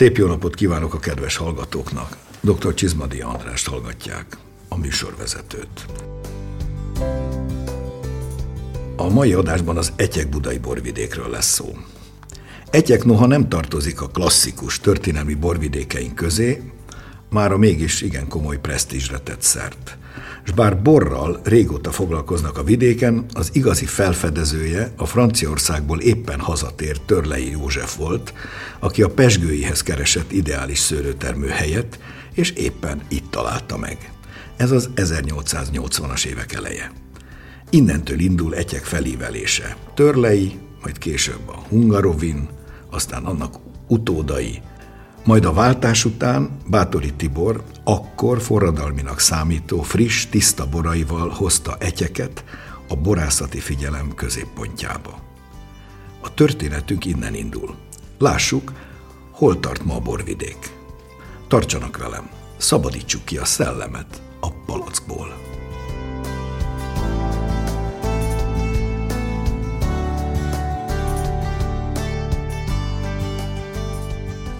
Szép jó napot kívánok a kedves hallgatóknak. Dr. Csizmadi Andrást hallgatják, a műsorvezetőt. A mai adásban az Etyek budai borvidékről lesz szó. Etyek noha nem tartozik a klasszikus történelmi borvidékeink közé, már a mégis igen komoly presztízsre tett szert. És bár borral régóta foglalkoznak a vidéken, az igazi felfedezője a Franciaországból éppen hazatért Törlei József volt, aki a pesgőihez keresett ideális szőlőtermő helyet, és éppen itt találta meg. Ez az 1880-as évek eleje. Innentől indul Etyek felívelése. Törlei, majd később a Hungarovin, aztán annak utódai, majd a váltás után Bátori Tibor akkor forradalminak számító friss, tiszta boraival hozta etyeket a borászati figyelem középpontjába. A történetünk innen indul. Lássuk, hol tart ma a borvidék. Tartsanak velem, szabadítsuk ki a szellemet a palackból.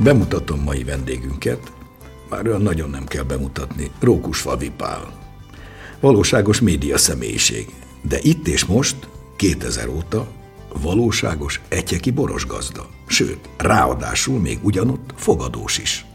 Bemutatom mai vendégünket, már olyan nagyon nem kell bemutatni, Rókus Falvipál. Valóságos média személyiség, de itt és most, 2000 óta, valóságos etyeki boros gazda. Sőt, ráadásul még ugyanott fogadós is.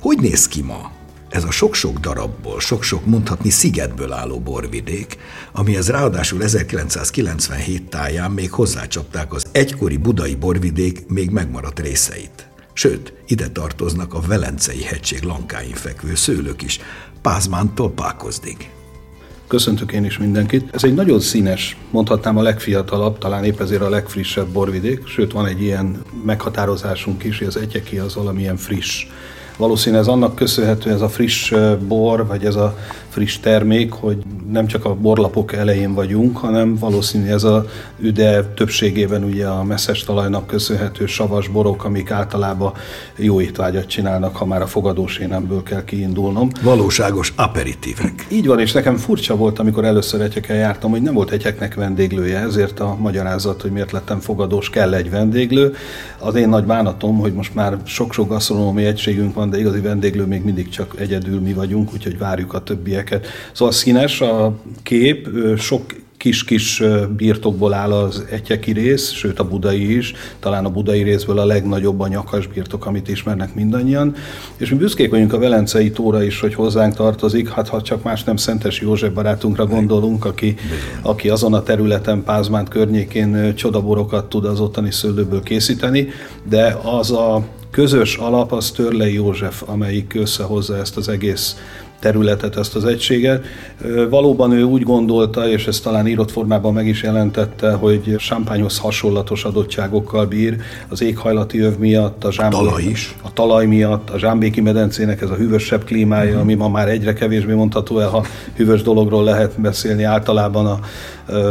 Hogy néz ki ma ez a sok-sok darabból, sok-sok mondhatni szigetből álló borvidék, amihez ráadásul 1997 táján még hozzácsapták az egykori budai borvidék még megmaradt részeit. Sőt, ide tartoznak a Velencei hegység lankáin fekvő szőlők is, Pázmántól Pákozdig. Köszöntök én is mindenkit. Ez egy nagyon színes, mondhatnám a legfiatalabb, talán épp ezért a legfrissebb borvidék, sőt van egy ilyen meghatározásunk is, hogy az egyeki az valamilyen friss Valószínűleg ez annak köszönhető ez a friss bor, vagy ez a friss termék, hogy nem csak a borlapok elején vagyunk, hanem valószínű ez a üde többségében ugye a messzes talajnak köszönhető savas borok, amik általában jó étvágyat csinálnak, ha már a fogadós énemből kell kiindulnom. Valóságos aperitívek. Így van, és nekem furcsa volt, amikor először egyekkel jártam, hogy nem volt egyeknek vendéglője, ezért a magyarázat, hogy miért lettem fogadós, kell egy vendéglő. Az én nagy bánatom, hogy most már sok-sok gasztronómiai egységünk van, de igazi vendéglő még mindig csak egyedül mi vagyunk, úgyhogy várjuk a többieket. Szóval színes a kép, sok kis-kis birtokból áll az egyeki rész, sőt a budai is, talán a budai részből a legnagyobb a nyakas birtok, amit ismernek mindannyian. És mi büszkék vagyunk a Velencei tóra is, hogy hozzánk tartozik, hát ha csak más nem Szentes József barátunkra gondolunk, aki, aki azon a területen, Pázmánt környékén csodaborokat tud az ottani szőlőből készíteni, de az a közös alap az Törlei József, amelyik összehozza ezt az egész területet, ezt az egységet. Valóban ő úgy gondolta, és ezt talán írott formában meg is jelentette, hogy champányhoz hasonlatos adottságokkal bír az éghajlati öv miatt, a, zsámbé... talaj is. a talaj miatt, a Zsámbéki medencének ez a hűvösebb klímája, uh-huh. ami ma már egyre kevésbé mondható el, ha hűvös dologról lehet beszélni általában a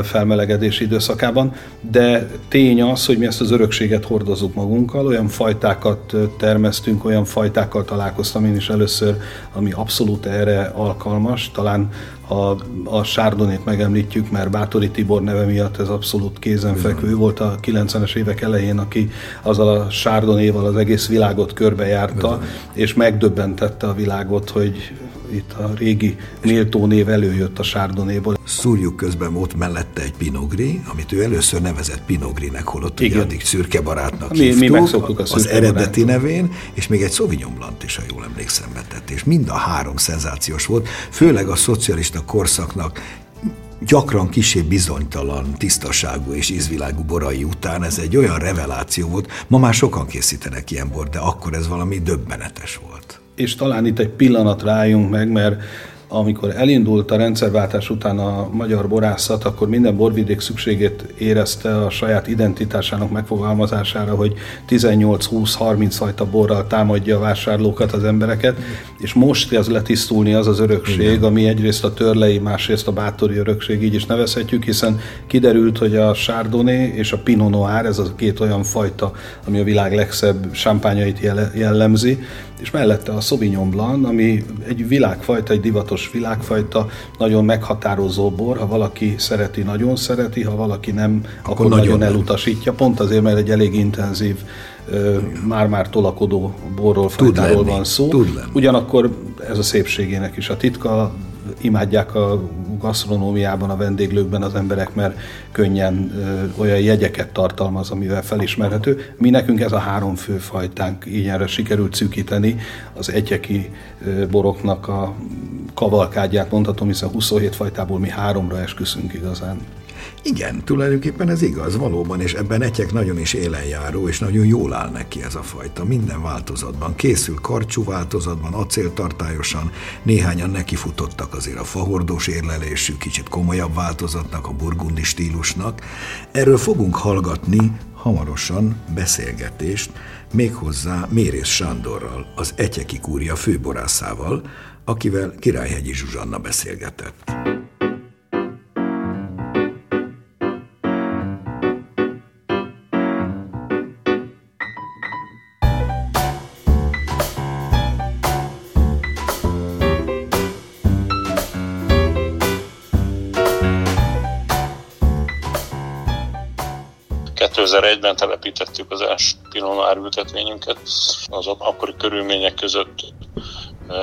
felmelegedés időszakában, de tény az, hogy mi ezt az örökséget hordozunk magunkkal, olyan fajtákat termesztünk, olyan fajtákkal találkoztam én is először, ami abszolút erre alkalmas, talán a, a Sárdonét megemlítjük, mert Bátori Tibor neve miatt ez abszolút kézenfekvő volt a 90-es évek elején, aki azzal a Sárdonéval az egész világot körbejárta, és megdöbbentette a világot, hogy itt a régi méltó név előjött a Sárdonéból. Szúrjuk közben volt mellette egy pinogri, amit ő először nevezett pinogrinek, holott Igen. ugye addig szürke barátnak mi, hívtuk, mi megszoktuk a az eredeti barát. nevén, és még egy Sauvignon Blanc is, ha jól emlékszem, vetett. És mind a három szenzációs volt, főleg a szocialista korszaknak gyakran kisé bizonytalan, tisztaságú és ízvilágú borai után ez egy olyan reveláció volt. Ma már sokan készítenek ilyen bort, de akkor ez valami döbbenetes volt és talán itt egy pillanat rájunk meg, mert amikor elindult a rendszerváltás után a magyar borászat, akkor minden borvidék szükségét érezte a saját identitásának megfogalmazására, hogy 18-20-30 fajta borral támadja a vásárlókat, az embereket, és most ez letisztulni az az örökség, Igen. ami egyrészt a törlei, másrészt a bátori örökség, így is nevezhetjük, hiszen kiderült, hogy a Chardonnay és a Pinot Noir, ez az a két olyan fajta, ami a világ legszebb sámpányait jellemzi, és mellette a Sauvignon Blanc, ami egy világfajta, egy divatos világfajta, nagyon meghatározó bor, ha valaki szereti, nagyon szereti, ha valaki nem, akkor, akkor nagyon, nagyon elutasítja, pont azért, mert egy elég intenzív már-már tolakodó borról, fajtáról van szó. Ugyanakkor ez a szépségének is a titka, imádják a gasztronómiában, a vendéglőkben az emberek, mert könnyen olyan jegyeket tartalmaz, amivel felismerhető. Mi nekünk ez a három fő fajtánk, így erre sikerült szűkíteni az egyeki boroknak a kavalkádját mondhatom, hiszen 27 fajtából mi háromra esküszünk igazán. Igen, tulajdonképpen ez igaz, valóban, és ebben egyek nagyon is élenjáró, és nagyon jól áll neki ez a fajta. Minden változatban. Készül karcsú változatban, acéltartályosan, néhányan nekifutottak azért a fahordós érlelésű, kicsit komolyabb változatnak, a burgundi stílusnak. Erről fogunk hallgatni hamarosan beszélgetést, méghozzá Mérész Sándorral, az Etyeki Kúria főborászával, akivel Királyhegyi Zsuzsanna beszélgetett. 2001-ben telepítettük az első Pinot ültetvényünket. Az akkori körülmények között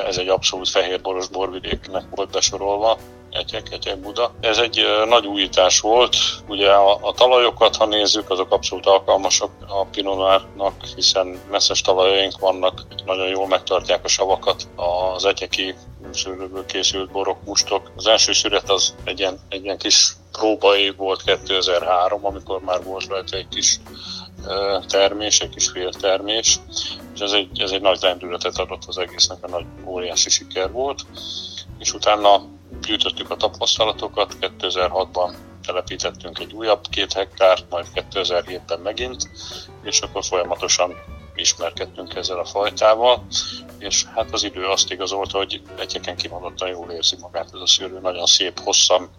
ez egy abszolút fehérboros borvidéknek volt besorolva, Egyek, Egyek Buda. Ez egy nagy újítás volt. Ugye a, a talajokat, ha nézzük, azok abszolút alkalmasak a Pinonárnak, hiszen messzes talajaink vannak, nagyon jól megtartják a savakat. Az egyeki sűrűből készült borok, mustok. Az első sűret az egy ilyen, egy ilyen kis próbai volt 2003, amikor már volt rajta egy kis termés, egy kis féltermés, és ez egy, ez egy nagy lendületet adott az egésznek, a nagy óriási siker volt. És utána gyűjtöttük a tapasztalatokat, 2006-ban telepítettünk egy újabb két hektárt, majd 2007-ben megint, és akkor folyamatosan ismerkedtünk ezzel a fajtával, és hát az idő azt igazolta, hogy egyeken kimondottan jól érzi magát ez a szőlő, nagyon szép, hosszan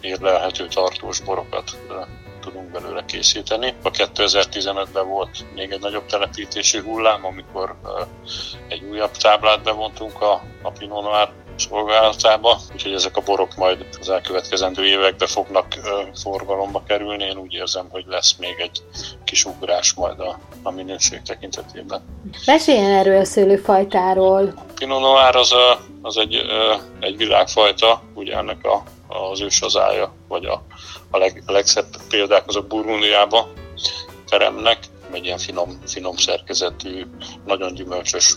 érlelhető tartós borokat tudunk belőle készíteni. A 2015-ben volt még egy nagyobb telepítési hullám, amikor egy újabb táblát bevontunk a, a Pinot Noir szolgálatába, úgyhogy ezek a borok majd az elkövetkezendő években fognak forgalomba kerülni. Én úgy érzem, hogy lesz még egy kis ugrás majd a, a minőség tekintetében. Meséljen erről a szőlőfajtáról. Pinot Noir az, a, az egy, egy világfajta, ugye ennek a, az ősazája, vagy a, a, leg, a legszebb példák azok Burgundiába teremnek, egy ilyen finom, finom szerkezetű, nagyon gyümölcsös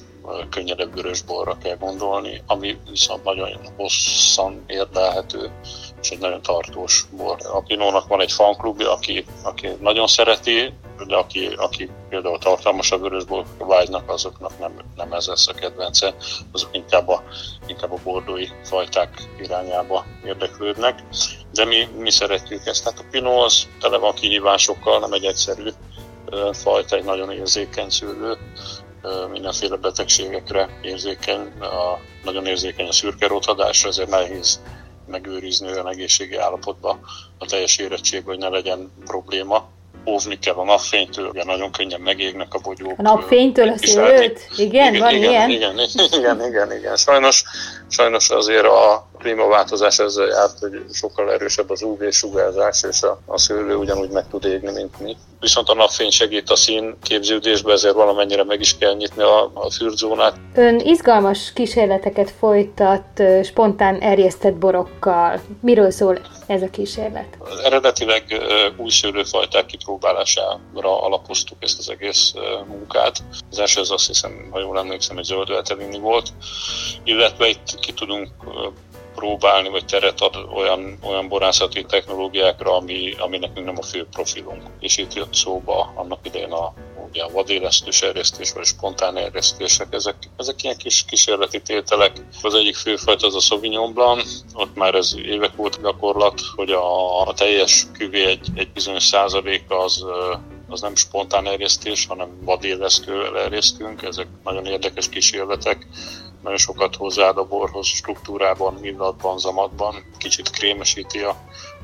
könnyedebb vörös borra kell gondolni, ami viszont nagyon hosszan érdelhető, és egy nagyon tartós bor. A Pinónak van egy fanklubja, aki, aki nagyon szereti, de aki, aki például tartalmasabb vörösbor vágynak, azoknak nem, nem ez lesz a kedvence, azok inkább a, inkább a bordói fajták irányába érdeklődnek. De mi, mi szeretjük ezt. Hát a Pinot az tele van kihívásokkal, nem egy egyszerű fajta, egy nagyon érzékeny szőlő, mindenféle betegségekre érzékeny, a, nagyon érzékeny a szürke rothadásra, ezért nehéz megőrizni olyan egészségi állapotba a teljes érettség, hogy ne legyen probléma. Óvni kell a napfénytől, ugye nagyon könnyen megégnek a bogyók. A napfénytől a szőlőt? Igen, igen, van igen, ilyen? Igen, igen, igen, igen, igen. Sajnos, sajnos azért a klímaváltozás ezzel járt, hogy sokkal erősebb az UV-sugárzás, és a, a szőlő ugyanúgy meg tud égni, mint mi. Viszont a napfény segít a szín képződésbe, ezért valamennyire meg is kell nyitni a, a fürdőzónát. Ön izgalmas kísérleteket folytat spontán erjesztett borokkal. Miről szól ez a kísérlet? Eredetileg új szőlőfajták kipróbálására alapoztuk ezt az egész munkát. Az első az azt hiszem, ha jól emlékszem, egy zöld volt, illetve itt ki tudunk próbálni, vagy teret ad olyan, olyan borászati technológiákra, ami, ami nekünk nem a fő profilunk. És itt jött szóba annak idején a, ugye a vadélesztős erjesztés, vagy spontán erjesztések, ezek, ezek ilyen kis kísérleti tételek. Az egyik főfajta az a Sauvignon Blanc, ott már ez évek volt gyakorlat, hogy a, a teljes küvé egy, egy bizonyos százaléka az az nem spontán erjesztés, hanem vadélesztővel erjesztünk. Ezek nagyon érdekes kísérletek nagyon sokat hozzáad a borhoz struktúrában, illatban, zamatban, kicsit krémesíti a,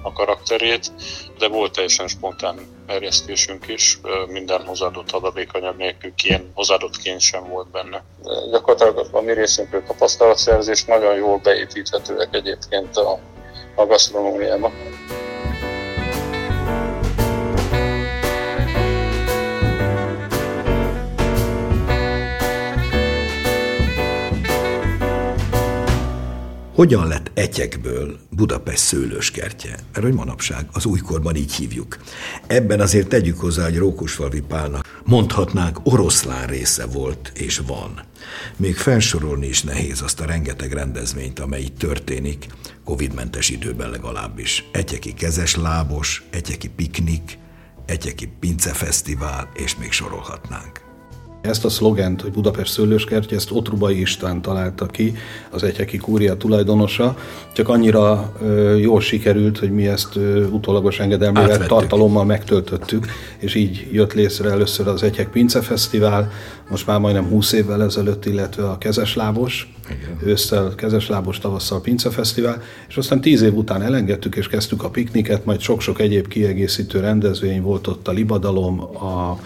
a karakterét, de volt teljesen spontán erjesztésünk is, minden hozzáadott adalékanyag nélkül ilyen hozzáadottként sem volt benne. Gyakorlatilag a mi részünkről tapasztalatszerzés nagyon jól beépíthetőek egyébként a, a gasztronómiába. Hogyan lett etyekből Budapest szőlőskertje? Mert hogy manapság az újkorban így hívjuk. Ebben azért tegyük hozzá, hogy Rókusfalvi Pálnak mondhatnánk oroszlán része volt és van. Még felsorolni is nehéz azt a rengeteg rendezvényt, amely itt történik, Covid-mentes időben legalábbis. Etyeki kezes lábos, etyeki piknik, etyeki pincefesztivál, és még sorolhatnánk. Ezt a szlogent, hogy Budapest szőlőskertje, ezt Otrubai István találta ki, az Egyeki Kúria tulajdonosa, csak annyira ö, jól sikerült, hogy mi ezt ö, utólagos engedelmével tartalommal megtöltöttük, és így jött létre először az Egyek Pince Fesztivál, most már majdnem 20 évvel ezelőtt, illetve a Kezeslábos, Igen. ősszel Kezeslábos, tavasszal Pince Fesztivál, és aztán 10 év után elengedtük, és kezdtük a pikniket, majd sok-sok egyéb kiegészítő rendezvény volt ott a Libadalom, a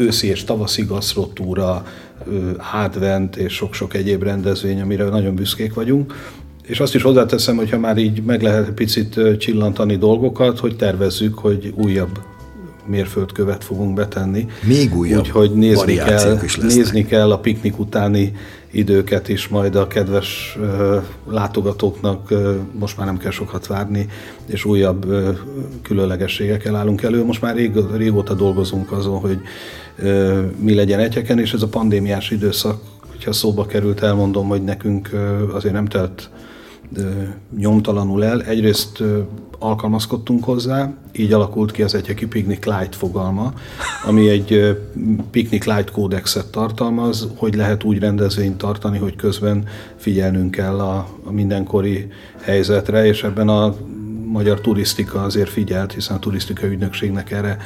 őszi és tavaszi gasztrotúra, advent és sok-sok egyéb rendezvény, amire nagyon büszkék vagyunk. És azt is hozzáteszem, hogy ha már így meg lehet picit csillantani dolgokat, hogy tervezzük, hogy újabb mérföldkövet fogunk betenni. Még újabb Úgyhogy nézni kell, nézni kell a piknik utáni időket is majd a kedves uh, látogatóknak uh, most már nem kell sokat várni, és újabb uh, különlegességekkel állunk elő. Most már rég, régóta dolgozunk azon, hogy mi legyen egyeken, és ez a pandémiás időszak, hogyha szóba került, elmondom, hogy nekünk azért nem telt nyomtalanul el. Egyrészt alkalmazkodtunk hozzá, így alakult ki az Egyeki Picnic Light fogalma, ami egy Picnic Light kódexet tartalmaz, hogy lehet úgy rendezvényt tartani, hogy közben figyelnünk kell a, a mindenkori helyzetre, és ebben a magyar turisztika azért figyelt, hiszen a turisztika ügynökségnek erre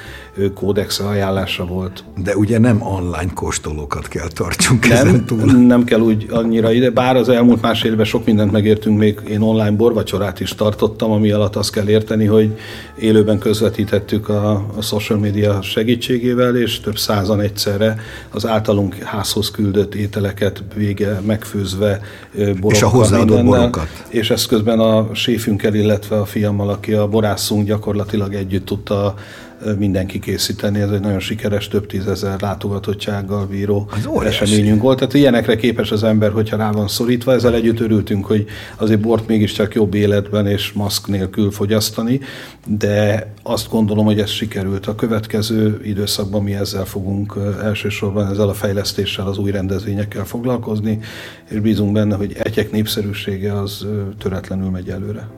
kódexe ajánlása volt. De ugye nem online kóstolókat kell tartsunk nem, ezen túl. Nem kell úgy annyira ide, bár az elmúlt másfél évben sok mindent megértünk, még én online borvacsorát is tartottam, ami alatt azt kell érteni, hogy élőben közvetítettük a, a social media segítségével, és több százan egyszerre az általunk házhoz küldött ételeket vége megfőzve borokkal, És a hozzáadott borokat. És ezt közben a séfünkkel, illetve a fiam kollégámmal, aki a borászunk gyakorlatilag együtt tudta mindenki készíteni. Ez egy nagyon sikeres, több tízezer látogatottsággal bíró eseményünk volt. Tehát ilyenekre képes az ember, hogyha rá van szorítva. Ezzel együtt örültünk, hogy azért bort mégiscsak jobb életben és maszk nélkül fogyasztani, de azt gondolom, hogy ez sikerült. A következő időszakban mi ezzel fogunk elsősorban ezzel a fejlesztéssel, az új rendezvényekkel foglalkozni, és bízunk benne, hogy egyek népszerűsége az töretlenül megy előre.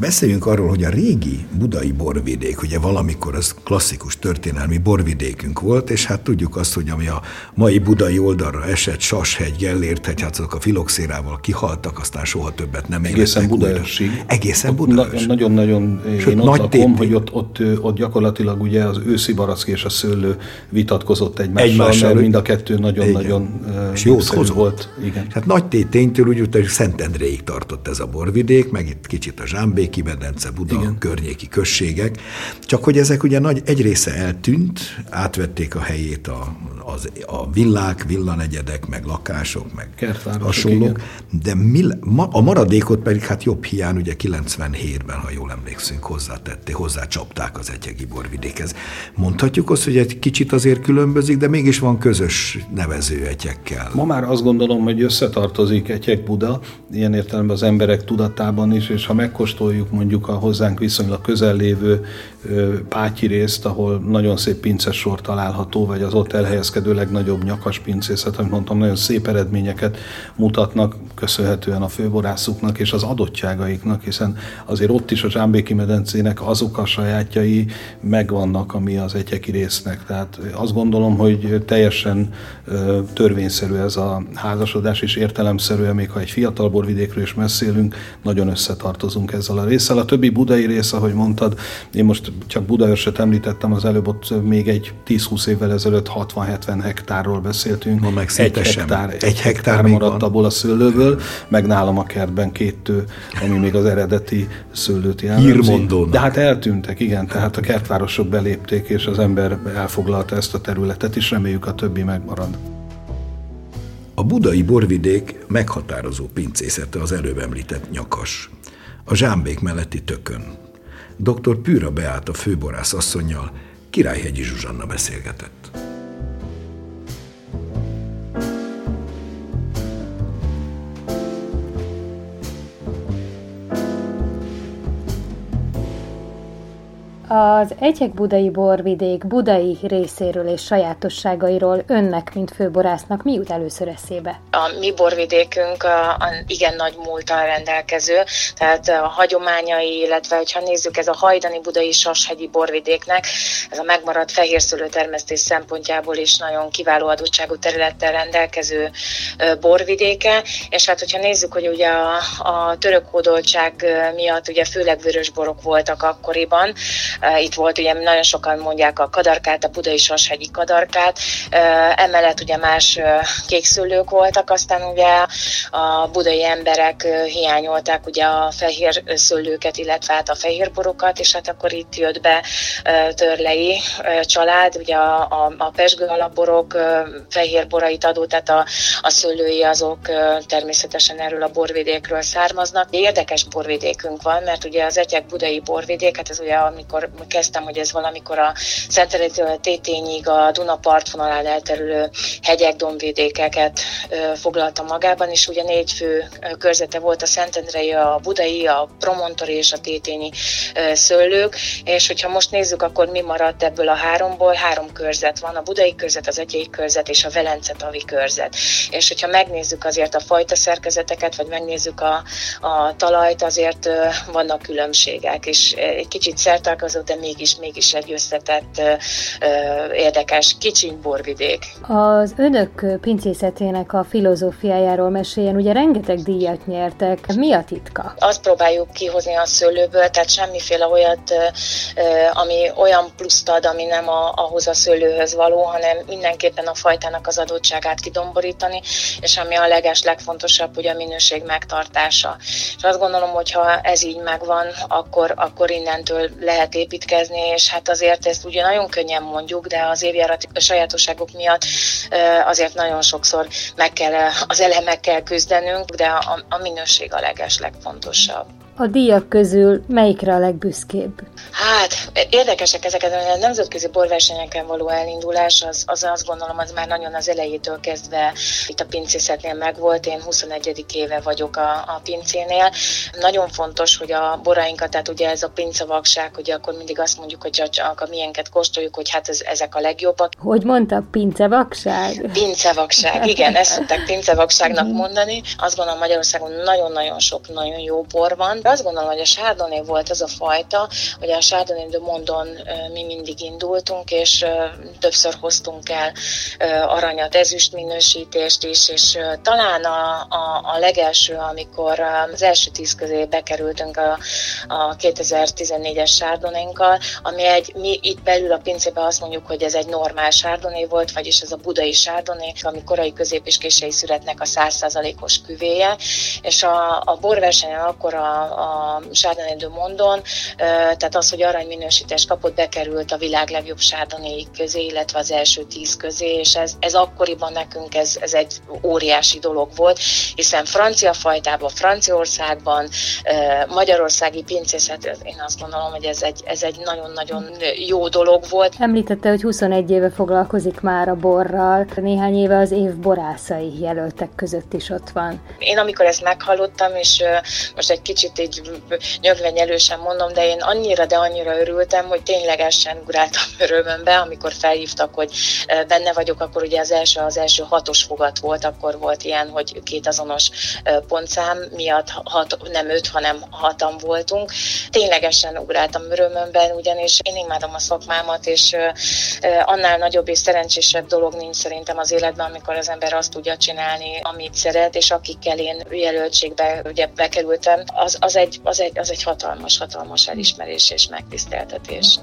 Beszéljünk arról, hogy a régi budai borvidék, ugye valamikor az klasszikus történelmi borvidékünk volt, és hát tudjuk azt, hogy ami a mai budai oldalra esett, Sashegy, Gellérthegy, hát azok a filoxérával kihaltak, aztán soha többet nem Egészen Budaörsig. Egészen Budaörsig. Nagyon-nagyon én ott nagy lakom, hogy ott, ott, ott, gyakorlatilag ugye az őszi barack és a szőlő vitatkozott egymással, egymással mert mind a kettő nagyon-nagyon és jó volt. Igen. Hát nagy téténytől úgy, hogy Szentendréig tartott ez a borvidék, meg itt kicsit a Zsámbék Vidéki medence, Buda Igen. környéki községek, csak hogy ezek ugye nagy egy része eltűnt, átvették a helyét a, az, a villák, villanegyedek, meg lakások, meg hasonlók, de mi, ma, a maradékot pedig hát jobb hiány, ugye 97-ben, ha jól emlékszünk, hozzátették, hozzácsapták az egyegi borvidékhez. Mondhatjuk azt, hogy egy kicsit azért különbözik, de mégis van közös nevező egyekkel. Ma már azt gondolom, hogy összetartozik egyek Buda, ilyen értelemben az emberek tudatában is, és ha megkóstoljuk mondjuk a hozzánk viszonylag közel lévő Pátyi részt, ahol nagyon szép pincesor található, vagy az ott elhelyezkedő legnagyobb nyakas pincészet, amit mondtam, nagyon szép eredményeket mutatnak, köszönhetően a főborászuknak és az adottságaiknak, hiszen azért ott is a Zsámbéki medencének azok a sajátjai megvannak, ami az egyeki résznek. Tehát azt gondolom, hogy teljesen törvényszerű ez a házasodás, és értelemszerűen, még ha egy fiatal borvidékről is beszélünk, nagyon összetartozunk ezzel résszel. A többi budai rész, ahogy mondtad, én most csak Budaörset említettem az előbb, ott még egy 10-20 évvel ezelőtt 60-70 90 hektárról beszéltünk. Ma meg egy hektár, egy hektár maradt abból a szőlőből, meg nálam a kertben két tő, ami még az eredeti szőlőt jellemzi. De hát eltűntek, igen, tehát a kertvárosok belépték, és az ember elfoglalta ezt a területet, és reméljük a többi megmarad. A budai borvidék meghatározó pincészete az előbb említett nyakas. A zsámbék melletti tökön. Dr. Pűra Beát a főborász asszonynal Királyhegyi Zsuzsanna beszélgetett. Az Egyek Budai Borvidék budai részéről és sajátosságairól önnek, mint főborásznak mi jut először eszébe? A mi borvidékünk a, a igen nagy múltal rendelkező, tehát a hagyományai, illetve hogyha nézzük, ez a hajdani budai sashegyi borvidéknek, ez a megmaradt fehérszülő termesztés szempontjából is nagyon kiváló adottságú területtel rendelkező borvidéke, és hát hogyha nézzük, hogy ugye a, a török hódoltság miatt ugye főleg vörös borok voltak akkoriban, itt volt ugye nagyon sokan mondják a kadarkát, a budai sashegyi kadarkát, emellett ugye más kékszőlők voltak, aztán ugye a budai emberek hiányolták ugye a fehér szőlőket, illetve hát a fehérborokat, és hát akkor itt jött be Törlei család, ugye a, a, a pesgő alapborok fehérborait adó, tehát a, a szőlői azok természetesen erről a borvidékről származnak. Érdekes borvidékünk van, mert ugye az egyek budai borvidék, hát ez ugye amikor kezdtem, hogy ez valamikor a Szenterétől Tétényig a Duna partvonalán elterülő hegyek, dombvidékeket foglalta magában, és ugye négy fő körzete volt a Szentendrei, a Budai, a Promontori és a Tétényi szőlők, és hogyha most nézzük, akkor mi maradt ebből a háromból? Három körzet van, a Budai körzet, az Egyék körzet és a Velence tavi körzet. És hogyha megnézzük azért a fajta szerkezeteket, vagy megnézzük a, a talajt, azért vannak különbségek, és egy kicsit szertalkozó de mégis, mégis egy összetett, érdekes, kicsiny borvidék. Az önök pincészetének a filozófiájáról meséljen, ugye rengeteg díjat nyertek. Mi a titka? Azt próbáljuk kihozni a szőlőből, tehát semmiféle olyat, ami olyan pluszt ad, ami nem a, ahhoz a szőlőhöz való, hanem mindenképpen a fajtának az adottságát kidomborítani, és ami a leges, legfontosabb, hogy a minőség megtartása. És azt gondolom, hogy ha ez így megvan, akkor, akkor innentől lehet építkezni, és hát azért ezt ugye nagyon könnyen mondjuk, de az évjárati sajátosságok miatt azért nagyon sokszor meg kell az elemekkel küzdenünk, de a, a minőség a leges legfontosabb. A díjak közül melyikre a legbüszkébb? Hát, érdekesek ezeket, a nemzetközi borversenyeken való elindulás, az, az azt gondolom, az már nagyon az elejétől kezdve itt a pincészetnél megvolt. Én 21. éve vagyok a, a pincénél. Nagyon fontos, hogy a borainkat, tehát ugye ez a pincavakság, hogy akkor mindig azt mondjuk, hogy csak a milyenket kóstoljuk, hogy hát ez, ezek a legjobbak. Hogy mondta, pincevakság? Pincevakság, igen, ezt szokták pincevakságnak mondani. Azt gondolom Magyarországon nagyon-nagyon sok nagyon jó bor van, azt gondolom, hogy a Chardonnay volt az a fajta, hogy a Chardonnay de Mondon mi mindig indultunk, és többször hoztunk el aranyat, ezüst minősítést is, és talán a, a, a legelső, amikor az első tíz közé bekerültünk a, a 2014-es Chardonnay-nkkal, ami egy, mi itt belül a pincében azt mondjuk, hogy ez egy normál Chardonnay volt, vagyis ez a budai Chardonnay, ami korai, közép és késői születnek a 100%-os küvéje, és a, a borversenyen akkor a, a Chardonnay de Mondon, tehát az, hogy aranyminősítést kapott, bekerült a világ legjobb Chardonnay közé, illetve az első tíz közé, és ez, ez akkoriban nekünk ez, ez egy óriási dolog volt, hiszen francia fajtában, Franciaországban, magyarországi pincészet, én azt gondolom, hogy ez egy, ez egy nagyon-nagyon jó dolog volt. Említette, hogy 21 éve foglalkozik már a borral, néhány éve az év borászai jelöltek között is ott van. Én amikor ezt meghallottam, és most egy kicsit így nyögvenyelősen mondom, de én annyira, de annyira örültem, hogy ténylegesen ugráltam örömömbe, amikor felhívtak, hogy benne vagyok, akkor ugye az első, az első hatos fogat volt, akkor volt ilyen, hogy két azonos pontszám miatt hat, nem öt, hanem hatan voltunk. Ténylegesen ugráltam örömömben, ugyanis én imádom a szakmámat, és annál nagyobb és szerencsésebb dolog nincs szerintem az életben, amikor az ember azt tudja csinálni, amit szeret, és akikkel én jelöltségbe ugye bekerültem, az, az egy, az egy, az egy hatalmas, hatalmas elismerés és megtiszteltetés.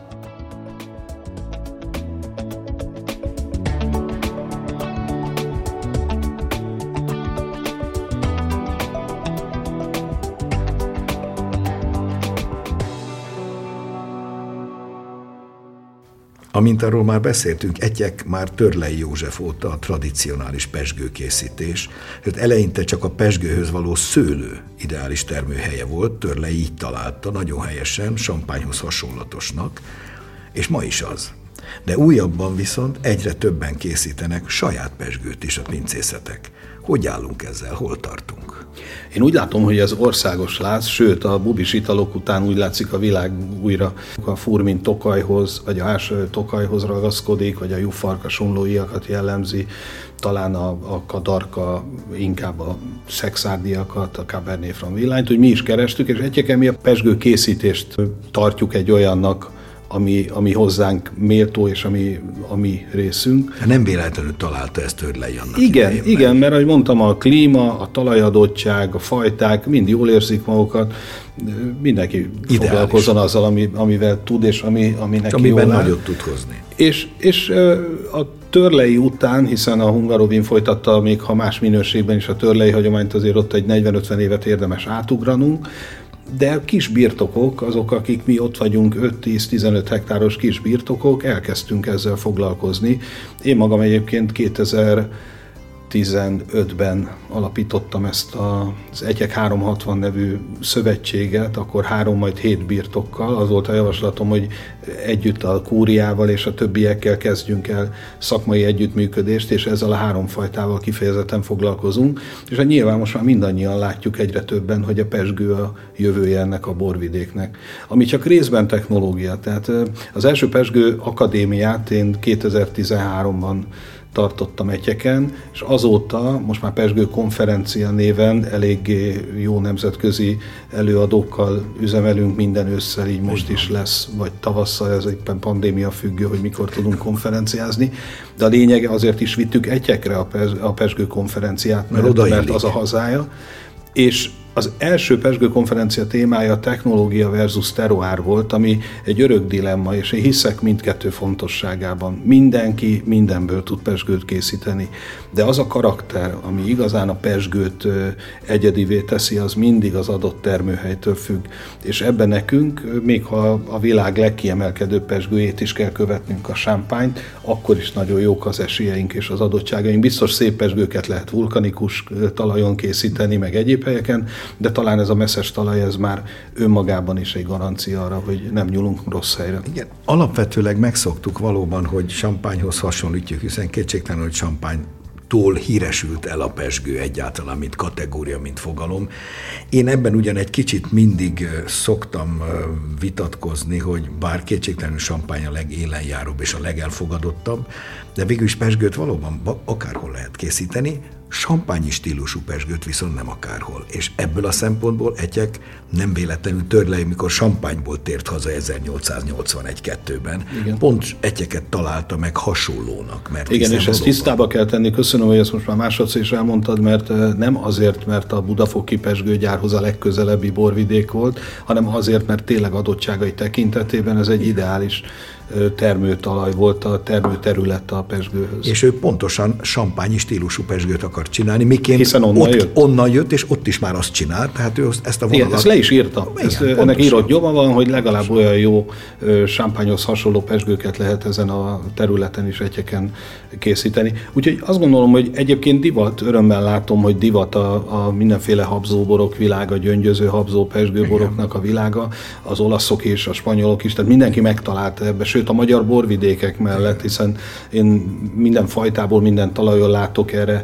Amint arról már beszéltünk, egyek már Törlei József óta a tradicionális pesgőkészítés, tehát eleinte csak a pesgőhöz való szőlő ideális termőhelye volt, Törlei így találta, nagyon helyesen, sampányhoz hasonlatosnak, és ma is az. De újabban viszont egyre többen készítenek saját pesgőt is a pincészetek. Hogy állunk ezzel, hol tartunk? Én úgy látom, hogy ez országos láz, sőt a bubis italok után úgy látszik a világ újra a furmin tokajhoz, vagy a ás tokajhoz ragaszkodik, vagy a jufarka sonlóiakat jellemzi, talán a, a kadarka inkább a szexárdiakat, a Cabernet Franc villányt, hogy mi is kerestük, és egyébként mi a pesgő készítést tartjuk egy olyannak, ami, ami hozzánk méltó, és ami a mi részünk. Hát nem véletlenül találta ezt Törlei annak Igen, idején, igen, mert ahogy mondtam, a klíma, a talajadottság, a fajták mind jól érzik magukat, mindenki Ideális. foglalkozzon azzal, ami, amivel tud, és ami, ami neki Amiben jól nagyot tud hozni. És, és a törlei után, hiszen a Hungarovin folytatta, még ha más minőségben is a törlei hagyományt, azért ott egy 40-50 évet érdemes átugranunk, de kis birtokok, azok, akik mi ott vagyunk, 5-10-15 hektáros kis birtokok, elkezdtünk ezzel foglalkozni. Én magam egyébként 2000 2015-ben alapítottam ezt az Egyek 360 nevű szövetséget, akkor három, majd hét birtokkal. Az volt a javaslatom, hogy együtt a kúriával és a többiekkel kezdjünk el szakmai együttműködést, és ezzel a három fajtával kifejezetten foglalkozunk. És hát nyilván most már mindannyian látjuk egyre többen, hogy a pesgő a jövője ennek a borvidéknek. Ami csak részben technológia. Tehát az első pesgő akadémiát én 2013-ban tartottam egyeken, és azóta most már Pesgő konferencia néven eléggé jó nemzetközi előadókkal üzemelünk minden ősszel, így most is lesz, vagy tavasszal, ez éppen pandémia függő, hogy mikor tudunk konferenciázni, de a lényeg azért is vittük egyekre a Pesgő konferenciát, mert, mert, mert az a hazája, és az első Pesgő konferencia témája technológia versus teroár volt, ami egy örök dilemma, és én hiszek mindkettő fontosságában. Mindenki mindenből tud pesgőt készíteni, de az a karakter, ami igazán a pesgőt egyedivé teszi, az mindig az adott termőhelytől függ. És ebben nekünk, még ha a világ legkiemelkedőbb pesgőjét is kell követnünk a sámpányt, akkor is nagyon jók az esélyeink és az adottságaink. Biztos szép pesgőket lehet vulkanikus talajon készíteni, meg egyéb helyeken, de talán ez a messzes talaj, ez már önmagában is egy garancia arra, hogy nem nyúlunk rossz helyre. Igen, alapvetőleg megszoktuk valóban, hogy sampányhoz hasonlítjuk, hiszen kétségtelen, hogy sampány tól híresült el a pesgő egyáltalán, mint kategória, mint fogalom. Én ebben ugyan egy kicsit mindig szoktam vitatkozni, hogy bár kétségtelenül sampány a legélenjáróbb és a legelfogadottabb, de végül is pesgőt valóban akárhol lehet készíteni, Sampányi stílusú pesgőt viszont nem akárhol. És ebből a szempontból Etyek nem véletlenül törlei, mikor Sampányból tért haza 1881-2-ben. Pont Etyeket találta meg hasonlónak. Mert Igen, és ezt tisztába kell tenni. Köszönöm, hogy ezt most már másodszor is elmondtad, mert nem azért, mert a Budafoki pesgőgyárhoz a legközelebbi borvidék volt, hanem azért, mert tényleg adottságai tekintetében ez egy ideális termőtalaj volt a termőterület a pesgőhöz. És ő pontosan sampányi stílusú pesgőt akart csinálni, miként Hiszen onnan ott, jött. onnan jött, és ott is már azt csinált, tehát ő ezt a vonalat... Igen, ezt le is írta. Igen, ezt, ennek írott nyoma van, hogy legalább pontosan. olyan jó sampányhoz hasonló pesgőket lehet ezen a területen is egyeken készíteni. Úgyhogy azt gondolom, hogy egyébként divat, örömmel látom, hogy divat a, a mindenféle habzóborok világa, gyöngyöző habzó pesgőboroknak a világa, az olaszok és a spanyolok is, tehát mindenki megtalálta ebbe, sőt a magyar borvidékek mellett, hiszen én minden fajtából, minden talajon látok erre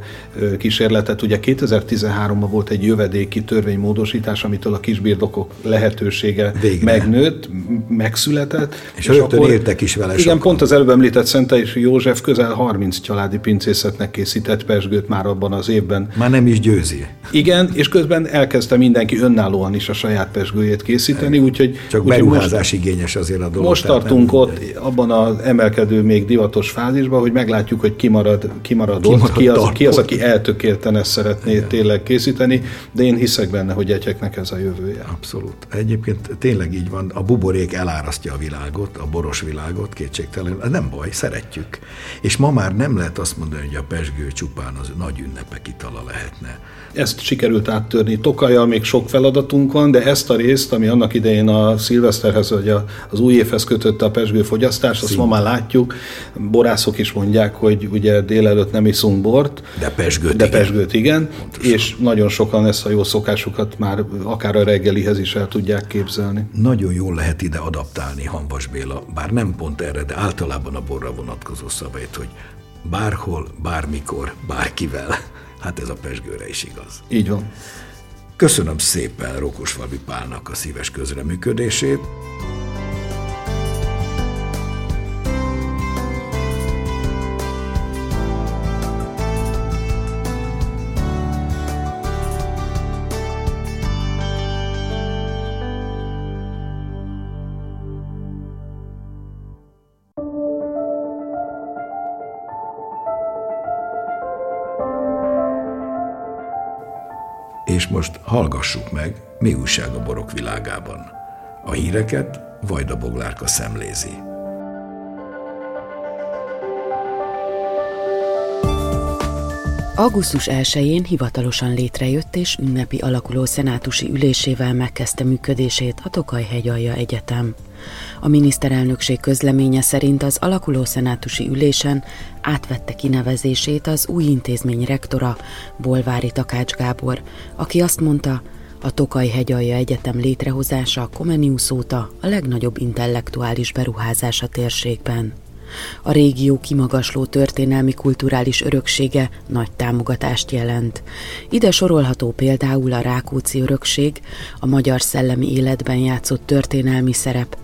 kísérletet. Ugye 2013-ban volt egy jövedéki törvénymódosítás, amitől a kisbirdokok lehetősége Végre. megnőtt, megszületett. És, és rögtön akkor, értek is vele Igen, sokan. pont az előbb említett Szente és József közel 30 családi pincészetnek készített pesgőt már abban az évben. Már nem is győzi. Igen, és közben elkezdte mindenki önállóan is a saját pesgőjét készíteni, úgyhogy... Csak úgy, beruházás most, igényes azért a dolog. Most tartunk ott, abban az emelkedő, még divatos fázisban, hogy meglátjuk, hogy kimarad, kimarad ott, ki az, ki az, aki eltökélten ezt szeretné Igen. tényleg készíteni, de én hiszek benne, hogy egyeknek ez a jövője. Abszolút. Egyébként tényleg így van, a buborék elárasztja a világot, a boros világot, kétségtelen. Nem baj, szeretjük. És ma már nem lehet azt mondani, hogy a pesgő csupán az nagy ünnepek itala lehetne. Ezt sikerült áttörni. Tokajjal még sok feladatunk van, de ezt a részt, ami annak idején a szilveszterhez vagy az új évhez kötötte a pesgő fogyasztás, azt ma már látjuk, borászok is mondják, hogy ugye délelőtt nem iszunk bort. De pesgőt de igen. Pesgőt igen és nagyon sokan ezt a jó szokásukat már akár a reggelihez is el tudják képzelni. Nagyon jól lehet ide adaptálni Hanvas Béla, bár nem pont erre, de általában a borra vonatkozó szabályt, hogy bárhol, bármikor, bárkivel. Hát ez a pesgőre is igaz. Így van. Köszönöm szépen Rókosfalvi Pálnak a szíves közreműködését. És most hallgassuk meg, mi újság a borok világában. A híreket Vajda Boglárka szemlézi. Augusztus 1-én hivatalosan létrejött és ünnepi alakuló szenátusi ülésével megkezdte működését a Tokaj-hegyalja Egyetem. A miniszterelnökség közleménye szerint az alakuló szenátusi ülésen átvette kinevezését az új intézmény rektora, Bolvári Takács Gábor, aki azt mondta, a Tokaj hegyalja egyetem létrehozása a Comenius óta a legnagyobb intellektuális beruházás a térségben. A régió kimagasló történelmi kulturális öröksége nagy támogatást jelent. Ide sorolható például a Rákóczi örökség, a magyar szellemi életben játszott történelmi szerep,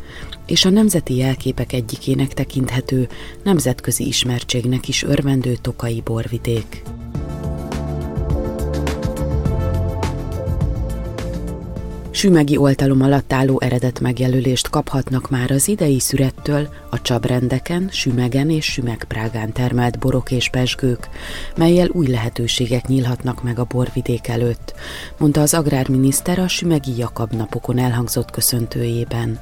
és a nemzeti jelképek egyikének tekinthető, nemzetközi ismertségnek is örvendő tokai borvidék. Sümegi oltalom alatt álló eredet megjelölést kaphatnak már az idei szürettől a csabrendeken, sümegen és sümegprágán termelt borok és pesgők, melyel új lehetőségek nyílhatnak meg a borvidék előtt, mondta az agrárminiszter a sümegi Jakab napokon elhangzott köszöntőjében.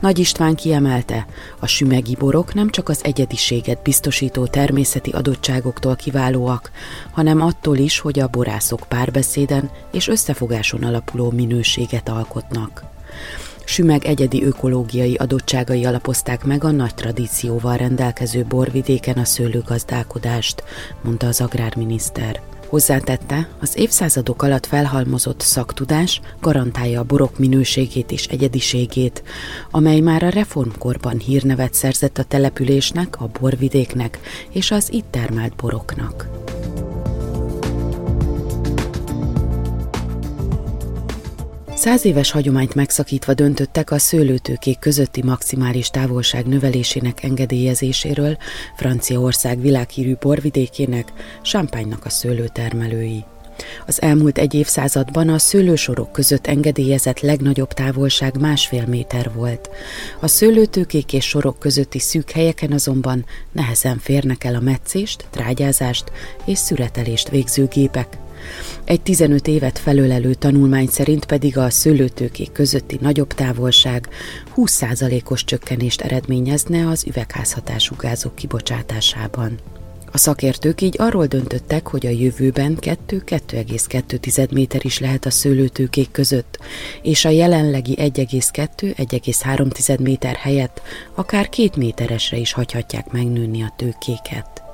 Nagy István kiemelte, a sümegi borok nem csak az egyediséget biztosító természeti adottságoktól kiválóak, hanem attól is, hogy a borászok párbeszéden és összefogáson alapuló minőséget alkotnak. Sümeg egyedi ökológiai adottságai alapozták meg a nagy tradícióval rendelkező borvidéken a szőlőgazdálkodást, mondta az agrárminiszter. Hozzátette, az évszázadok alatt felhalmozott szaktudás garantálja a borok minőségét és egyediségét, amely már a reformkorban hírnevet szerzett a településnek, a borvidéknek és az itt termelt boroknak. Száz éves hagyományt megszakítva döntöttek a szőlőtőkék közötti maximális távolság növelésének engedélyezéséről Franciaország világhírű borvidékének, Champagne-nak a szőlőtermelői. Az elmúlt egy évszázadban a szőlősorok között engedélyezett legnagyobb távolság másfél méter volt. A szőlőtőkék és sorok közötti szűk helyeken azonban nehezen férnek el a meccést, trágyázást és szüretelést végző gépek, egy 15 évet felölelő tanulmány szerint pedig a szőlőtőkék közötti nagyobb távolság 20%-os csökkenést eredményezne az üvegházhatású gázok kibocsátásában. A szakértők így arról döntöttek, hogy a jövőben 2-2,2 méter is lehet a szőlőtőkék között, és a jelenlegi 1,2-1,3 méter helyett akár két méteresre is hagyhatják megnőni a tőkéket.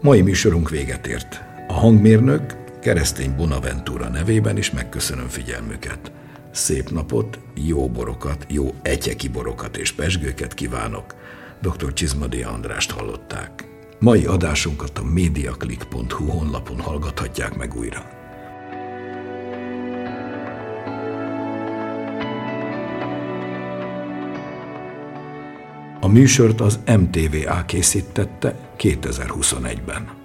Mai műsorunk véget ért. A hangmérnök keresztény Bonaventura nevében is megköszönöm figyelmüket. Szép napot, jó borokat, jó egyeki borokat és pesgőket kívánok. Dr. Csizmadi Andrást hallották. Mai adásunkat a mediaclick.hu honlapon hallgathatják meg újra. A műsort az MTVA készítette 2021-ben.